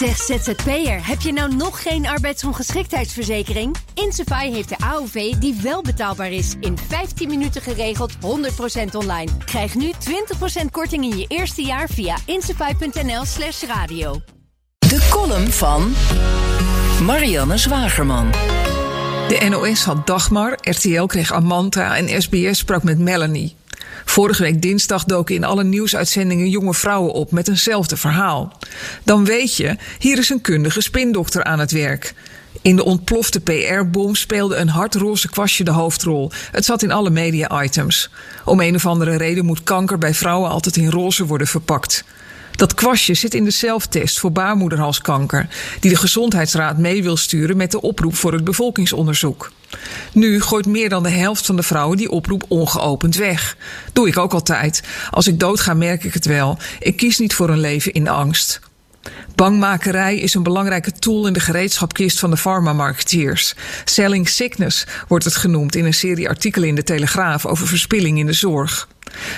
Zeg ZZP'er, heb je nou nog geen arbeidsongeschiktheidsverzekering? Insafai heeft de AOV die wel betaalbaar is. In 15 minuten geregeld, 100% online. Krijg nu 20% korting in je eerste jaar via insafai.nl slash radio. De column van Marianne Zwagerman. De NOS had Dagmar, RTL kreeg Amanta en SBS sprak met Melanie. Vorige week dinsdag doken in alle nieuwsuitzendingen jonge vrouwen op met eenzelfde verhaal. Dan weet je, hier is een kundige spindokter aan het werk. In de ontplofte PR-bom speelde een hardroze kwastje de hoofdrol. Het zat in alle media-items. Om een of andere reden moet kanker bij vrouwen altijd in roze worden verpakt. Dat kwastje zit in de zelftest voor baarmoederhalskanker, die de Gezondheidsraad mee wil sturen met de oproep voor het bevolkingsonderzoek. Nu gooit meer dan de helft van de vrouwen die oproep ongeopend weg. Doe ik ook altijd. Als ik doodga merk ik het wel. Ik kies niet voor een leven in angst. Bangmakerij is een belangrijke tool in de gereedschapkist van de farmamarketeers. Selling sickness wordt het genoemd in een serie artikelen in de Telegraaf over verspilling in de zorg.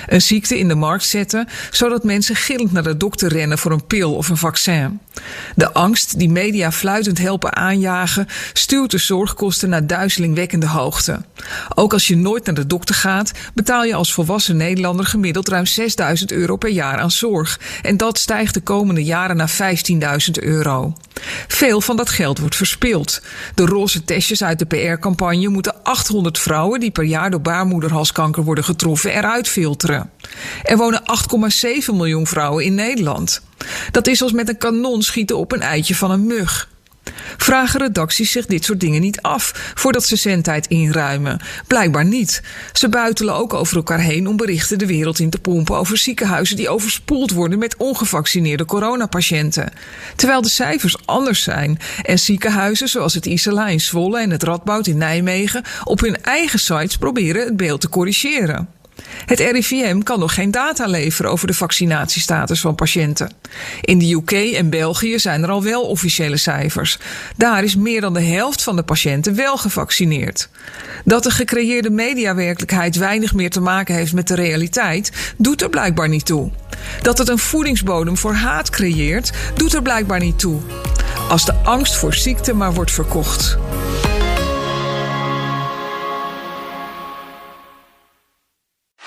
Een ziekte in de markt zetten, zodat mensen gillend naar de dokter rennen voor een pil of een vaccin. De angst die media fluitend helpen aanjagen, stuurt de zorgkosten naar duizelingwekkende hoogte. Ook als je nooit naar de dokter gaat, betaal je als volwassen Nederlander gemiddeld ruim 6000 euro per jaar aan zorg. En dat stijgt de komende jaren naar 15.000 euro. Veel van dat geld wordt verspild. De roze testjes uit de PR-campagne moeten 800 vrouwen die per jaar door baarmoederhalskanker worden getroffen eruit filteren. Er wonen 8,7 miljoen vrouwen in Nederland. Dat is als met een kanon schieten op een eitje van een mug. Vragen redacties zich dit soort dingen niet af voordat ze zendtijd inruimen? Blijkbaar niet. Ze buitelen ook over elkaar heen om berichten de wereld in te pompen over ziekenhuizen die overspoeld worden met ongevaccineerde coronapatiënten. Terwijl de cijfers anders zijn en ziekenhuizen zoals het Isala in Zwolle en het Radboud in Nijmegen op hun eigen sites proberen het beeld te corrigeren. Het RIVM kan nog geen data leveren over de vaccinatiestatus van patiënten. In de UK en België zijn er al wel officiële cijfers. Daar is meer dan de helft van de patiënten wel gevaccineerd. Dat de gecreëerde mediawerkelijkheid weinig meer te maken heeft met de realiteit, doet er blijkbaar niet toe. Dat het een voedingsbodem voor haat creëert, doet er blijkbaar niet toe. Als de angst voor ziekte maar wordt verkocht.